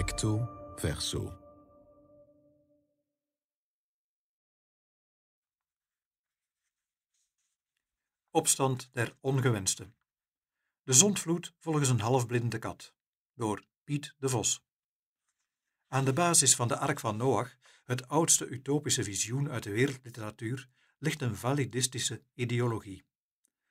Recto verso. Opstand der ongewensten. De zondvloed volgens een halfblinde kat. Door Piet de Vos. Aan de basis van de Ark van Noach, het oudste utopische visioen uit de wereldliteratuur, ligt een validistische ideologie.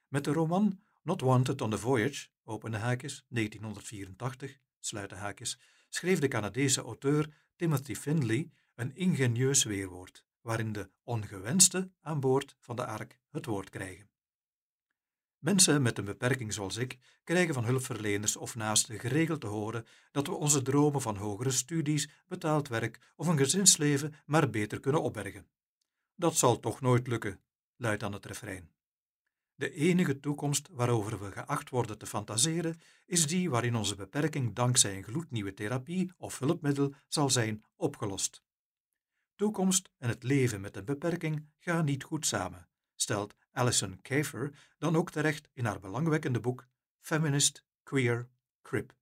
Met de roman Not Wanted on the Voyage, opende haakjes, 1984, sluiten haakjes, schreef de Canadese auteur Timothy Findley een ingenieus weerwoord, waarin de ongewenste aan boord van de ark het woord krijgen. Mensen met een beperking zoals ik krijgen van hulpverleners of naasten geregeld te horen dat we onze dromen van hogere studies, betaald werk of een gezinsleven maar beter kunnen opbergen. Dat zal toch nooit lukken, luidt dan het refrein. De enige toekomst waarover we geacht worden te fantaseren, is die waarin onze beperking dankzij een gloednieuwe therapie of hulpmiddel zal zijn opgelost. Toekomst en het leven met een beperking gaan niet goed samen, stelt Alison Kafer dan ook terecht in haar belangwekkende boek Feminist, Queer, Crip.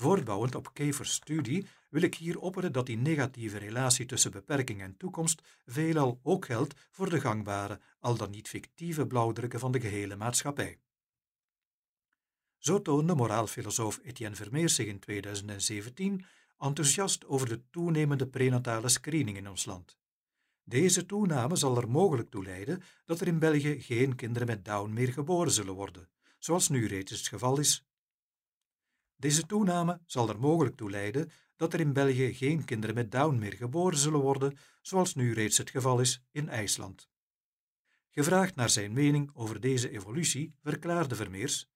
Voortbouwend op Kefers studie wil ik hier opperen dat die negatieve relatie tussen beperking en toekomst veelal ook geldt voor de gangbare, al dan niet fictieve blauwdrukken van de gehele maatschappij. Zo toonde moraalfilosoof Etienne Vermeers zich in 2017 enthousiast over de toenemende prenatale screening in ons land. Deze toename zal er mogelijk toe leiden dat er in België geen kinderen met Down meer geboren zullen worden, zoals nu reeds het geval is. Deze toename zal er mogelijk toe leiden dat er in België geen kinderen met Down meer geboren zullen worden, zoals nu reeds het geval is in IJsland. Gevraagd naar zijn mening over deze evolutie, verklaarde Vermeers: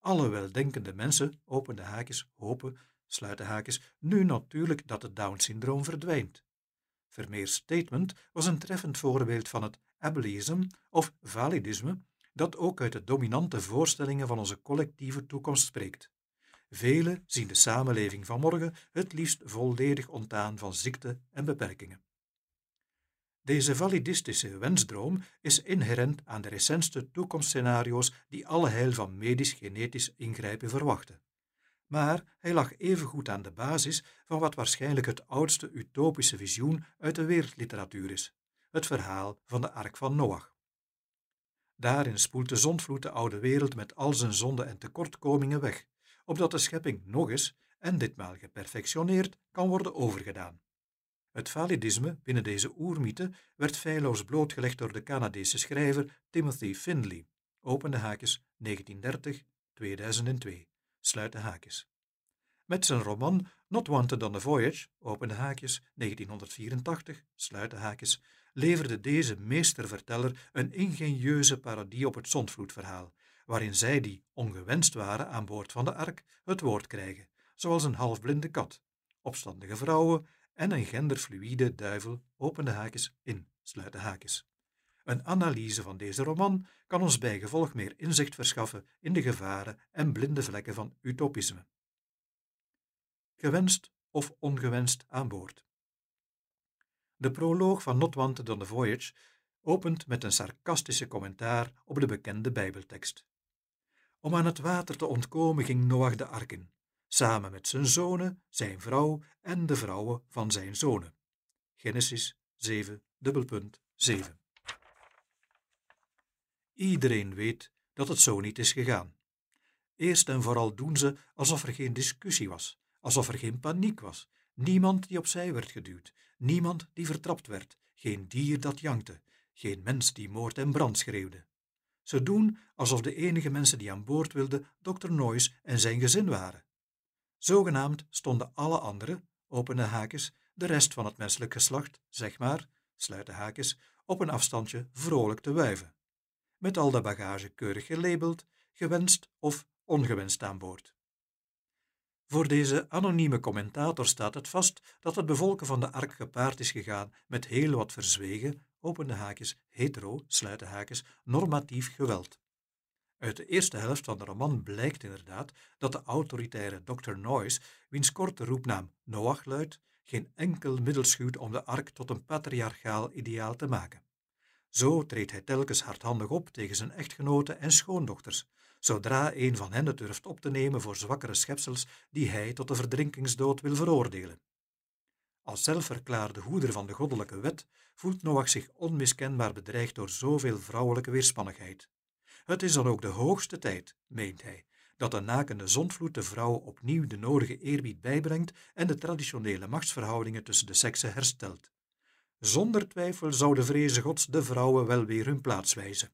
Alle weldenkende mensen, opende haakjes, hopen, sluiten haakjes, nu natuurlijk dat het Down-syndroom verdwijnt. Vermeers statement was een treffend voorbeeld van het ableism of validisme, dat ook uit de dominante voorstellingen van onze collectieve toekomst spreekt. Velen zien de samenleving van morgen het liefst volledig ontdaan van ziekte en beperkingen. Deze validistische wensdroom is inherent aan de recentste toekomstscenario's die alle heil van medisch-genetisch ingrijpen verwachten. Maar hij lag evengoed aan de basis van wat waarschijnlijk het oudste utopische visioen uit de wereldliteratuur is: het verhaal van de Ark van Noach. Daarin spoelt de zondvloed de oude wereld met al zijn zonden en tekortkomingen weg, opdat de schepping nog eens, en ditmaal geperfectioneerd, kan worden overgedaan. Het validisme binnen deze oermythe werd feilloos blootgelegd door de Canadese schrijver Timothy Findley, opende haakjes 1930-2002, sluit de haakjes. Met zijn roman Not Wanted on the Voyage, opende haakjes 1984, sluit de haakjes, leverde deze meesterverteller een ingenieuze parodie op het zondvloedverhaal, waarin zij die ongewenst waren aan boord van de ark het woord krijgen, zoals een halfblinde kat, opstandige vrouwen en een genderfluïde duivel, opende haakjes in, sluit de haakjes. Een analyse van deze roman kan ons bijgevolg meer inzicht verschaffen in de gevaren en blinde vlekken van utopisme. Gewenst of ongewenst aan boord. De proloog van Not Wanted on the Voyage opent met een sarcastische commentaar op de bekende Bijbeltekst. Om aan het water te ontkomen ging Noach de ark in, samen met zijn zonen, zijn vrouw en de vrouwen van zijn zonen. Genesis 7, dubbelpunt 7. Iedereen weet dat het zo niet is gegaan. Eerst en vooral doen ze alsof er geen discussie was, alsof er geen paniek was, niemand die opzij werd geduwd, niemand die vertrapt werd, geen dier dat jankte, geen mens die moord en brand schreeuwde. Ze doen alsof de enige mensen die aan boord wilden Dr. Noyes en zijn gezin waren. Zogenaamd stonden alle anderen, opende haakjes, de rest van het menselijk geslacht, zeg maar, sluiten haakjes, op een afstandje vrolijk te wuiven. Met al de bagage keurig gelabeld, gewenst of ongewenst aan boord. Voor deze anonieme commentator staat het vast dat het bevolken van de ark gepaard is gegaan met heel wat verzwegen, opende haakjes, hetero, sluiten haakjes, normatief geweld. Uit de eerste helft van de roman blijkt inderdaad dat de autoritaire Dr. Noyes, wiens korte roepnaam Noach luidt, geen enkel middel schuwt om de ark tot een patriarchaal ideaal te maken. Zo treedt hij telkens hardhandig op tegen zijn echtgenoten en schoondochters, zodra een van hen het durft op te nemen voor zwakkere schepsels die hij tot de verdrinkingsdood wil veroordelen. Als zelfverklaarde hoeder van de goddelijke wet voelt Noach zich onmiskenbaar bedreigd door zoveel vrouwelijke weerspannigheid. Het is dan ook de hoogste tijd, meent hij, dat de nakende zondvloed de vrouw opnieuw de nodige eerbied bijbrengt en de traditionele machtsverhoudingen tussen de seksen herstelt. Zonder twijfel zou de vreze gods de vrouwen wel weer hun plaats wijzen.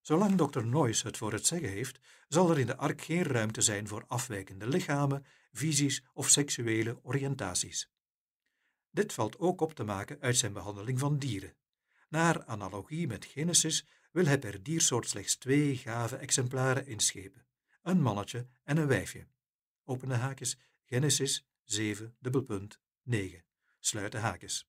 Zolang Dr. Noyce het voor het zeggen heeft, zal er in de ark geen ruimte zijn voor afwijkende lichamen, visies of seksuele oriëntaties. Dit valt ook op te maken uit zijn behandeling van dieren. Naar analogie met Genesis wil hij per diersoort slechts twee gave exemplaren inschepen: een mannetje en een wijfje. Opene haakjes, Genesis 7, dubbelpunt 9, sluiten haakjes.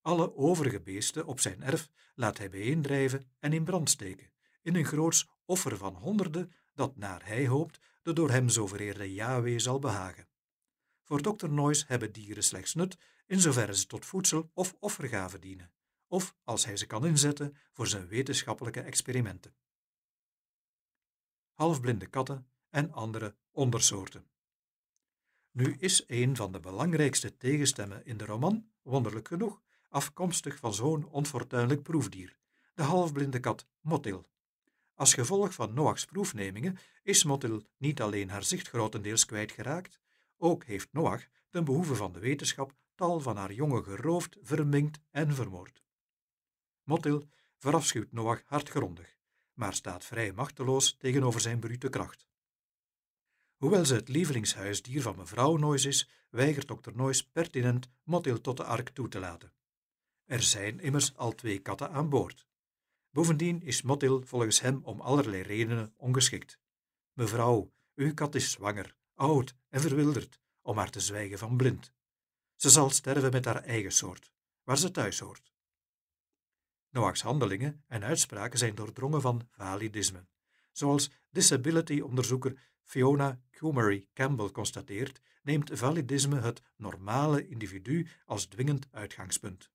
Alle overige beesten op zijn erf laat hij bijeendrijven en in brand steken, in een groots offer van honderden dat, naar hij hoopt, de door hem zo vereerde Yahweh zal behagen. Voor dokter Noyce hebben dieren slechts nut in zoverre ze tot voedsel of offergave dienen, of als hij ze kan inzetten voor zijn wetenschappelijke experimenten. Halfblinde katten en andere ondersoorten. Nu is een van de belangrijkste tegenstemmen in de roman, wonderlijk genoeg, afkomstig van zo'n onfortuinlijk proefdier, de halfblinde kat Motil. Als gevolg van Noachs proefnemingen is Motil niet alleen haar zicht grotendeels kwijtgeraakt, ook heeft Noach, ten behoeve van de wetenschap, tal van haar jongen geroofd, verminkt en vermoord. Motil verafschuwt Noach hartgrondig, maar staat vrij machteloos tegenover zijn brute kracht. Hoewel ze het lievelingshuisdier van mevrouw Noyce is, weigert dokter Noyce pertinent Motil tot de ark toe te laten. Er zijn immers al twee katten aan boord. Bovendien is Motil volgens hem om allerlei redenen ongeschikt. Mevrouw, uw kat is zwanger, oud en verwilderd, om maar te zwijgen van blind. Ze zal sterven met haar eigen soort, waar ze thuis hoort. Noach's handelingen en uitspraken zijn doordrongen van validisme. Zoals disability-onderzoeker Fiona Kumery Campbell constateert, neemt validisme het normale individu als dwingend uitgangspunt.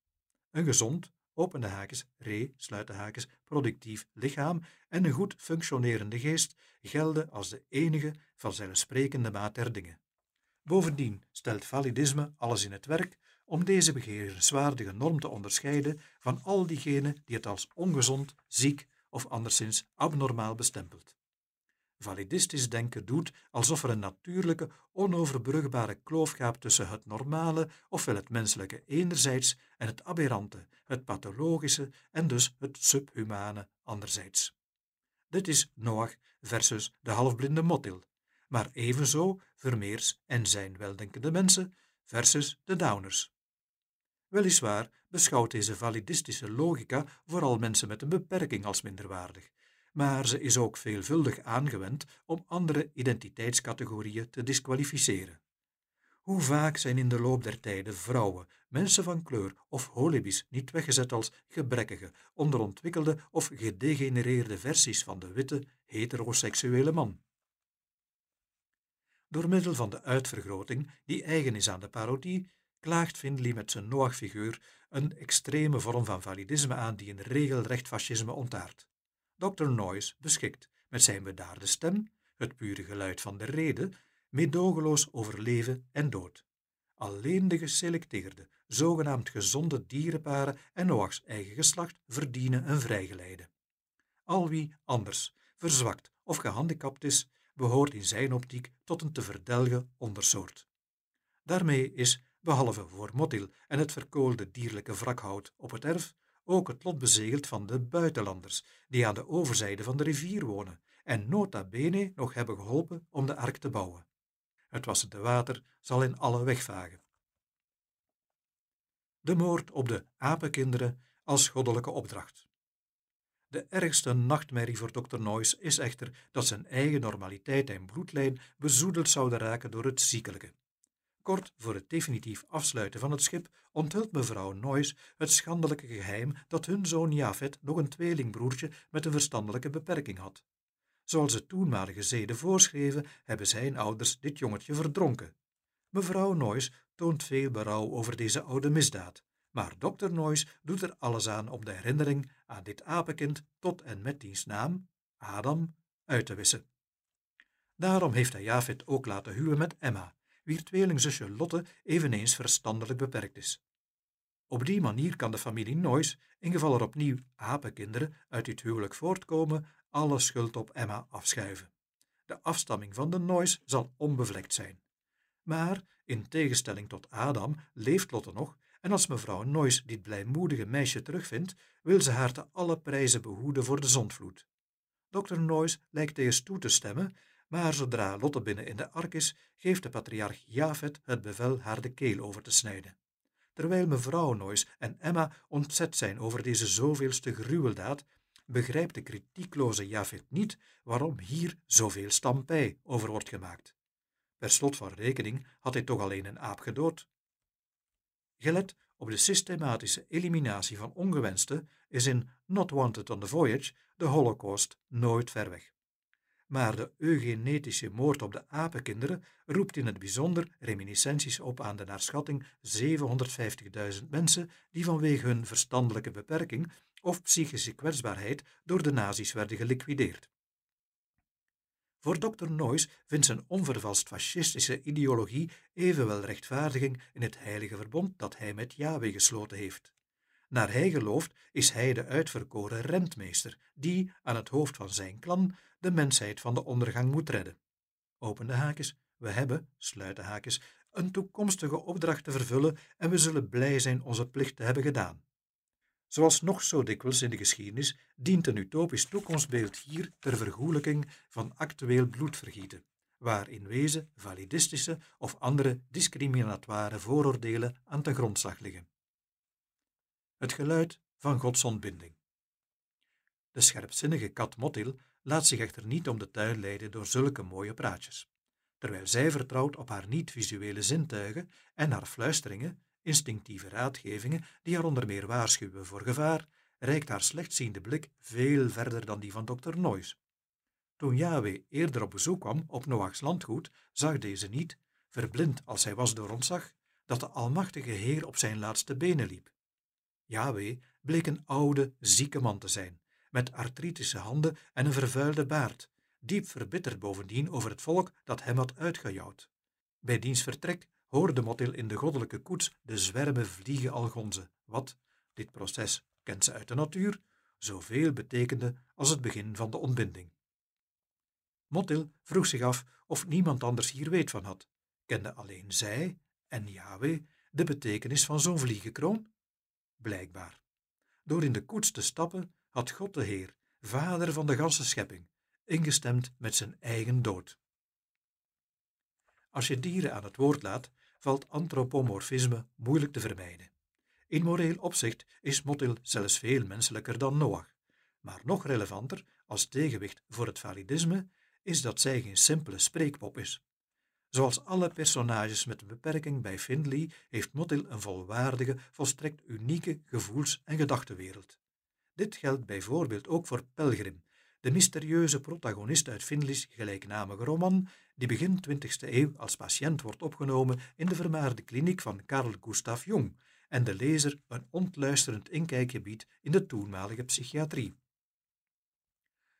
Een gezond, opende haakjes, re, sluiten haakjes, productief lichaam en een goed functionerende geest gelden als de enige vanzelfsprekende maat der dingen. Bovendien stelt validisme alles in het werk om deze begeerenswaardige norm te onderscheiden van al diegenen die het als ongezond, ziek of anderszins abnormaal bestempelt. Validistisch denken doet alsof er een natuurlijke, onoverbrugbare kloof gaat tussen het normale, ofwel het menselijke enerzijds, en het aberrante, het pathologische en dus het subhumane anderzijds. Dit is Noach versus de halfblinde Motil, maar evenzo Vermeers en zijn weldenkende mensen versus de Downers. Weliswaar beschouwt deze validistische logica vooral mensen met een beperking als minderwaardig, maar ze is ook veelvuldig aangewend om andere identiteitscategorieën te disqualificeren. Hoe vaak zijn in de loop der tijden vrouwen, mensen van kleur of holibies niet weggezet als gebrekkige, onderontwikkelde of gedegenereerde versies van de witte, heteroseksuele man? Door middel van de uitvergroting, die eigen is aan de parodie, klaagt Findlay met zijn Noach-figuur een extreme vorm van validisme aan die een regelrecht fascisme ontaart. Dr. Noyce beschikt met zijn bedaarde stem, het pure geluid van de rede, meedogenloos over leven en dood. Alleen de geselecteerde, zogenaamd gezonde dierenparen en Noachs eigen geslacht verdienen een vrijgeleide. Al wie anders, verzwakt of gehandicapt is, behoort in zijn optiek tot een te verdelgen ondersoort. Daarmee is, behalve voor Motil en het verkoolde dierlijke wrakhout op het erf, ook het lot bezegeld van de buitenlanders, die aan de overzijde van de rivier wonen en nota bene nog hebben geholpen om de ark te bouwen. Het wassende water zal in alle wegvagen. De moord op de apenkinderen als goddelijke opdracht. De ergste nachtmerrie voor Dr. Noyce is echter dat zijn eigen normaliteit en bloedlijn bezoedeld zouden raken door het ziekelijke. Kort voor het definitief afsluiten van het schip onthult mevrouw Noyce het schandelijke geheim dat hun zoon Jafet nog een tweelingbroertje met een verstandelijke beperking had. Zoals de toenmalige zeden voorschreven, hebben zijn ouders dit jongetje verdronken. Mevrouw Noyce toont veel berouw over deze oude misdaad, maar Dr. Noyes doet er alles aan om de herinnering aan dit apenkind tot en met diens naam, Adam, uit te wissen. Daarom heeft hij Javed ook laten huwen met Emma, wier tweelingzusje Lotte eveneens verstandelijk beperkt is. Op die manier kan de familie Noyes, in geval er opnieuw apenkinderen uit dit huwelijk voortkomen, alle schuld op Emma afschuiven. De afstamming van de Noyes zal onbevlekt zijn. Maar, in tegenstelling tot Adam, leeft Lotte nog en als mevrouw Noyes dit blijmoedige meisje terugvindt, wil ze haar te alle prijzen behoeden voor de zondvloed. Dr. Noyes lijkt eerst toe te stemmen, maar zodra Lotte binnen in de ark is, geeft de patriarch Javed het bevel haar de keel over te snijden. Terwijl mevrouw Noyes en Emma ontzet zijn over deze zoveelste gruweldaad, begrijpt de kritiekloze Javed niet waarom hier zoveel stampij over wordt gemaakt. Per slot van rekening had hij toch alleen een aap gedood. Gelet op de systematische eliminatie van ongewenste is in Not Wanted on the Voyage de Holocaust nooit ver weg. Maar de eugenetische moord op de apenkinderen roept in het bijzonder reminiscenties op aan de naar schatting 750.000 mensen die vanwege hun verstandelijke beperking of psychische kwetsbaarheid door de nazi's werden geliquideerd. Voor Dr. Noyes vindt zijn onvervalst fascistische ideologie evenwel rechtvaardiging in het heilige verbond dat hij met Yahweh gesloten heeft. Naar hij gelooft is hij de uitverkoren rentmeester die aan het hoofd van zijn klan de mensheid van de ondergang moet redden. Open de haakjes, we hebben, sluiten haakjes, een toekomstige opdracht te vervullen en we zullen blij zijn onze plicht te hebben gedaan. Zoals nog zo dikwijls in de geschiedenis dient een utopisch toekomstbeeld hier ter vergoelijking van actueel bloedvergieten, waar in wezen validistische of andere discriminatoire vooroordelen aan ten grondslag liggen. Het geluid van Gods ontbinding. De scherpzinnige kat Mottil laat zich echter niet om de tuin leiden door zulke mooie praatjes. Terwijl zij vertrouwt op haar niet-visuele zintuigen en haar fluisteringen, instinctieve raadgevingen die haar onder meer waarschuwen voor gevaar, reikt haar slechtziende blik veel verder dan die van dokter Noyes. Toen Yahweh eerder op bezoek kwam op Noachs landgoed, zag deze niet, verblind als hij was door ontzag, dat de Almachtige Heer op zijn laatste benen liep. Yahweh bleek een oude, zieke man te zijn, met artritische handen en een vervuilde baard, diep verbitterd bovendien over het volk dat hem had uitgejouwd. Bij diens vertrek hoorde Mottil in de goddelijke koets de zwermen vliegen al gonzen, wat, dit proces kent ze uit de natuur, zoveel betekende als het begin van de ontbinding. Mottil vroeg zich af of niemand anders hier weet van had. Kende alleen zij en Yahweh de betekenis van zo'n vliegenkroon? Blijkbaar. Door in de koets te stappen had God de Heer, vader van de ganse schepping, ingestemd met zijn eigen dood. Als je dieren aan het woord laat, valt antropomorfisme moeilijk te vermijden. In moreel opzicht is Mottil zelfs veel menselijker dan Noach, maar nog relevanter als tegenwicht voor het validisme is dat zij geen simpele spreekpop is. Zoals alle personages met een beperking bij Findlay heeft Mottil een volwaardige, volstrekt unieke gevoels- en gedachtenwereld. Dit geldt bijvoorbeeld ook voor Pelgrim, de mysterieuze protagonist uit Findlay's gelijknamige roman, die begin 20e eeuw als patiënt wordt opgenomen in de vermaarde kliniek van Carl Gustav Jung en de lezer een ontluisterend inkijkje biedt in de toenmalige psychiatrie.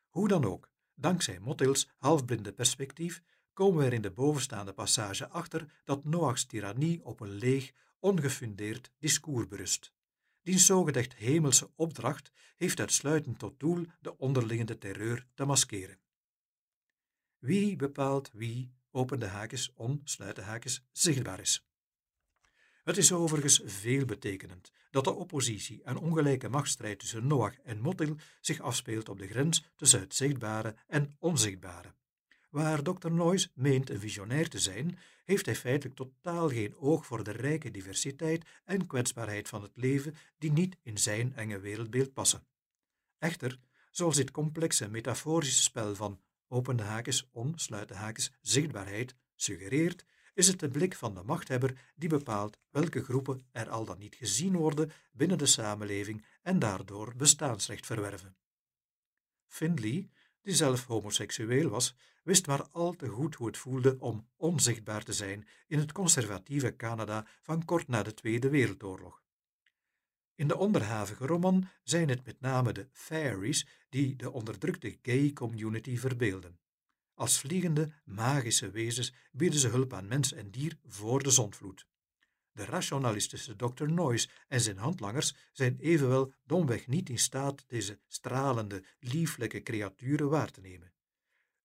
Hoe dan ook, dankzij Mottils halfblinde perspectief komen we er in de bovenstaande passage achter dat Noachs tirannie op een leeg, ongefundeerd discours berust. Die zogezegd hemelse opdracht heeft uitsluitend tot doel de onderliggende terreur te maskeren. Wie bepaalt wie, opende haakjes, on, sluiten haakjes, zichtbaar is? Het is overigens veelbetekenend dat de oppositie en ongelijke machtsstrijd tussen Noach en Mottil zich afspeelt op de grens tussen het zichtbare en onzichtbare. Waar Dr. Noyes meent een visionair te zijn, heeft hij feitelijk totaal geen oog voor de rijke diversiteit en kwetsbaarheid van het leven die niet in zijn enge wereldbeeld passen. Echter, zoals dit complexe metaforische spel van opende haakjes, onsluiten haakjes, zichtbaarheid suggereert, is het de blik van de machthebber die bepaalt welke groepen er al dan niet gezien worden binnen de samenleving en daardoor bestaansrecht verwerven. Findlay, die zelf homoseksueel was, wist maar al te goed hoe het voelde om onzichtbaar te zijn in het conservatieve Canada van kort na de Tweede Wereldoorlog. In de onderhavige roman zijn het met name de fairies die de onderdrukte gay community verbeelden. Als vliegende, magische wezens bieden ze hulp aan mens en dier voor de zondvloed. De rationalistische Dr. Noyce en zijn handlangers zijn evenwel domweg niet in staat deze stralende, lieflijke creaturen waar te nemen.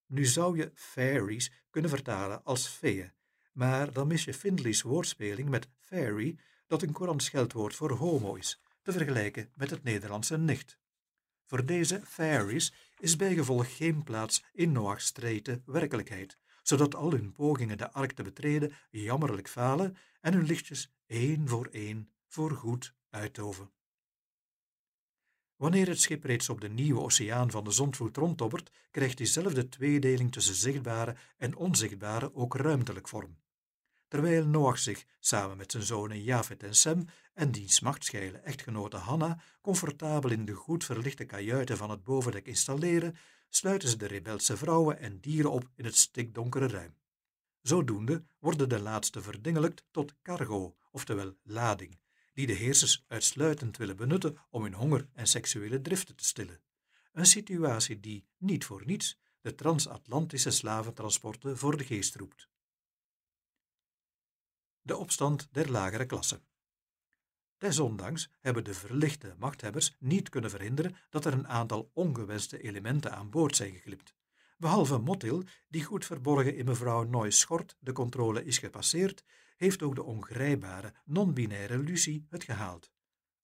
Nu zou je fairies kunnen vertalen als feeën, maar dan mis je Findley's woordspeling met fairy, dat een courant scheldwoord voor homo is, te vergelijken met het Nederlandse nicht. Voor deze fairies is bijgevolg geen plaats in Noach's strete werkelijkheid, zodat al hun pogingen de ark te betreden jammerlijk falen en hun lichtjes één voor één voorgoed uitdoven. Wanneer het schip reeds op de nieuwe oceaan van de zondvloed rondtobbert, krijgt diezelfde tweedeling tussen zichtbare en onzichtbare ook ruimtelijk vorm. Terwijl Noach zich samen met zijn zonen Javed en Sem en diens machtsgeile echtgenote Hanna comfortabel in de goed verlichte kajuiten van het bovendek installeren, sluiten ze de rebelse vrouwen en dieren op in het stikdonkere ruim. Zodoende worden de laatste verdingelijkt tot cargo, oftewel lading, die de heersers uitsluitend willen benutten om hun honger en seksuele driften te stillen. Een situatie die, niet voor niets, de transatlantische slaventransporten voor de geest roept. De opstand der lagere klasse. Desondanks hebben de verlichte machthebbers niet kunnen verhinderen dat er een aantal ongewenste elementen aan boord zijn geglipt. Behalve Motil, die goed verborgen in mevrouw Noy's schort de controle is gepasseerd, heeft ook de ongrijpbare, non-binaire Lucie het gehaald.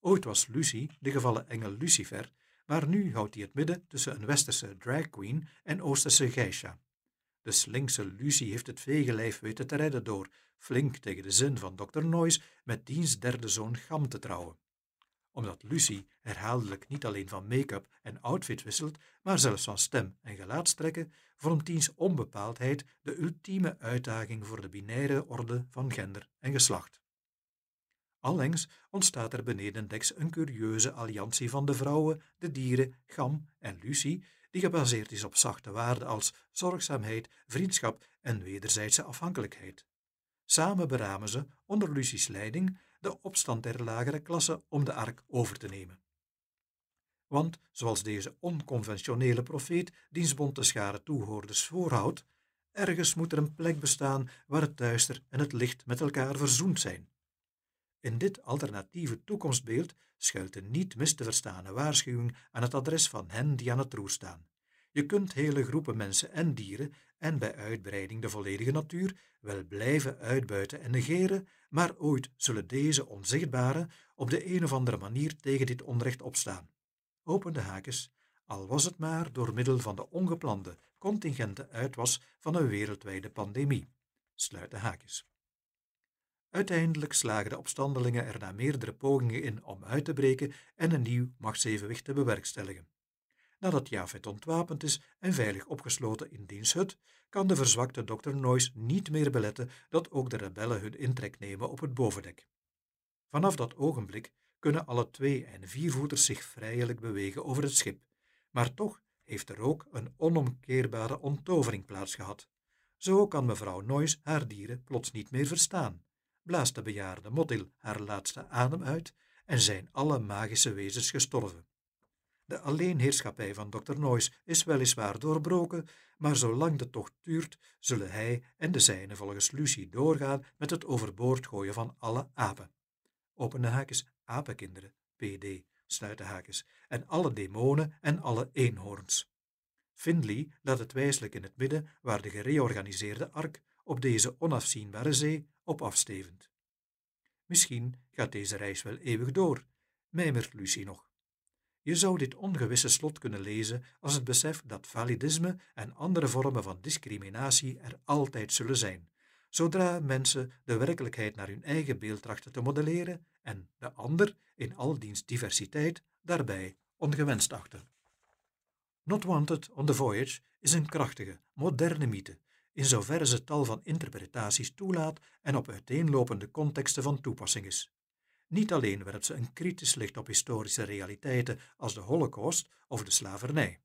Ooit was Lucie de gevallen engel Lucifer, maar nu houdt hij het midden tussen een westerse drag queen en oosterse geisha. De slinkse Lucie heeft het vegenlijf weten te redden door, flink tegen de zin van Dr. Noyes, met diens derde zoon Gam te trouwen. Omdat Lucie herhaaldelijk niet alleen van make-up en outfit wisselt, maar zelfs van stem en gelaatstrekken, vormt diens onbepaaldheid de ultieme uitdaging voor de binaire orde van gender en geslacht. Allengs ontstaat er benedendeks een curieuze alliantie van de vrouwen, de dieren, Gam en Lucie, die gebaseerd is op zachte waarden als zorgzaamheid, vriendschap en wederzijdse afhankelijkheid. Samen beramen ze, onder Lucie's leiding, de opstand der lagere klasse om de ark over te nemen. Want, zoals deze onconventionele profeet diens bonte schare toehoorders voorhoudt, ergens moet er een plek bestaan waar het duister en het licht met elkaar verzoend zijn. In dit alternatieve toekomstbeeld schuilt een niet mis te verstane waarschuwing aan het adres van hen die aan het roer staan. Je kunt hele groepen mensen en dieren en bij uitbreiding de volledige natuur wel blijven uitbuiten en negeren, maar ooit zullen deze onzichtbare op de een of andere manier tegen dit onrecht opstaan. Open de haakjes, al was het maar door middel van de ongeplande, contingente uitwas van een wereldwijde pandemie. Sluit de haakjes. Uiteindelijk slagen de opstandelingen er na meerdere pogingen in om uit te breken en een nieuw machtsevenwicht te bewerkstelligen. Nadat Jafet ontwapend is en veilig opgesloten in diens hut, kan de verzwakte dokter Noyce niet meer beletten dat ook de rebellen hun intrek nemen op het bovendek. Vanaf dat ogenblik kunnen alle twee- en viervoeters zich vrijelijk bewegen over het schip, maar toch heeft er ook een onomkeerbare onttovering plaatsgehad. Zo kan mevrouw Noyce haar dieren plots niet meer verstaan blaast de bejaarde Motil haar laatste adem uit en zijn alle magische wezens gestorven. De alleenheerschappij van Dr. Noyce is weliswaar doorbroken, maar zolang de tocht duurt, zullen hij en de zijnen volgens Lucie doorgaan met het overboord gooien van alle apen. Opende haakjes, apenkinderen, PD, sluiten haakjes, en alle demonen en alle eenhoorns. Findley laat het wijselijk in het midden waar de gereorganiseerde ark op deze onafzienbare zee op afstevend. Misschien gaat deze reis wel eeuwig door, mijmert Lucie nog. Je zou dit ongewisse slot kunnen lezen als het besef dat validisme en andere vormen van discriminatie er altijd zullen zijn, zodra mensen de werkelijkheid naar hun eigen beeld trachten te modelleren en de ander in al diens diversiteit daarbij ongewenst achten. Not Wanted on the Voyage is een krachtige, moderne mythe in zoverre ze tal van interpretaties toelaat en op uiteenlopende contexten van toepassing is. Niet alleen werpt ze een kritisch licht op historische realiteiten als de Holocaust of de slavernij.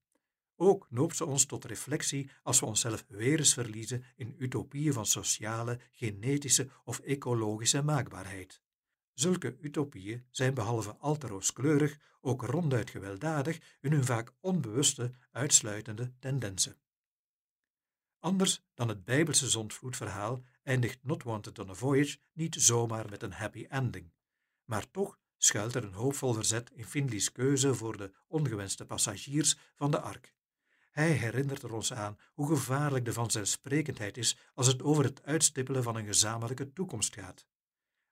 Ook noopt ze ons tot reflectie als we onszelf weer eens verliezen in utopieën van sociale, genetische of ecologische maakbaarheid. Zulke utopieën zijn behalve al te ook ronduit gewelddadig in hun vaak onbewuste, uitsluitende tendensen. Anders dan het Bijbelse zondvloedverhaal eindigt Not Wanted on a Voyage niet zomaar met een happy ending. Maar toch schuilt er een hoopvol verzet in Finley's keuze voor de ongewenste passagiers van de ark. Hij herinnert er ons aan hoe gevaarlijk de vanzelfsprekendheid is als het over het uitstippelen van een gezamenlijke toekomst gaat.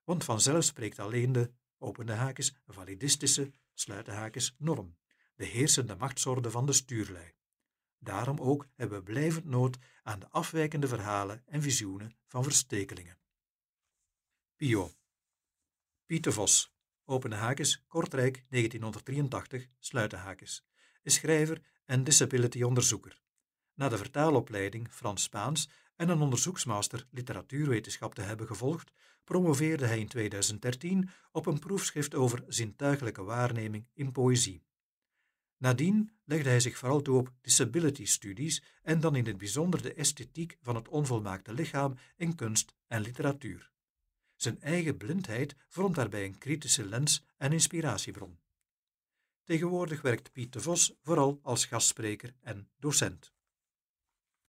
Want vanzelf spreekt alleen de, opende haakjes, validistische, sluiten haakjes, norm, de heersende machtsorde van de stuurlui. Daarom ook hebben we blijvend nood aan de afwijkende verhalen en visioenen van verstekelingen. Pio Pieter Vos, opende haakjes, Kortrijk 1983, sluiten haakjes, is schrijver en disability-onderzoeker. Na de vertaalopleiding Frans-Spaans en een onderzoeksmaster literatuurwetenschap te hebben gevolgd, promoveerde hij in 2013 op een proefschrift over zintuigelijke waarneming in poëzie. Nadien legde hij zich vooral toe op disability-studies en dan in het bijzonder de esthetiek van het onvolmaakte lichaam in kunst en literatuur. Zijn eigen blindheid vormt daarbij een kritische lens en inspiratiebron. Tegenwoordig werkt Piet de Vos vooral als gastspreker en docent.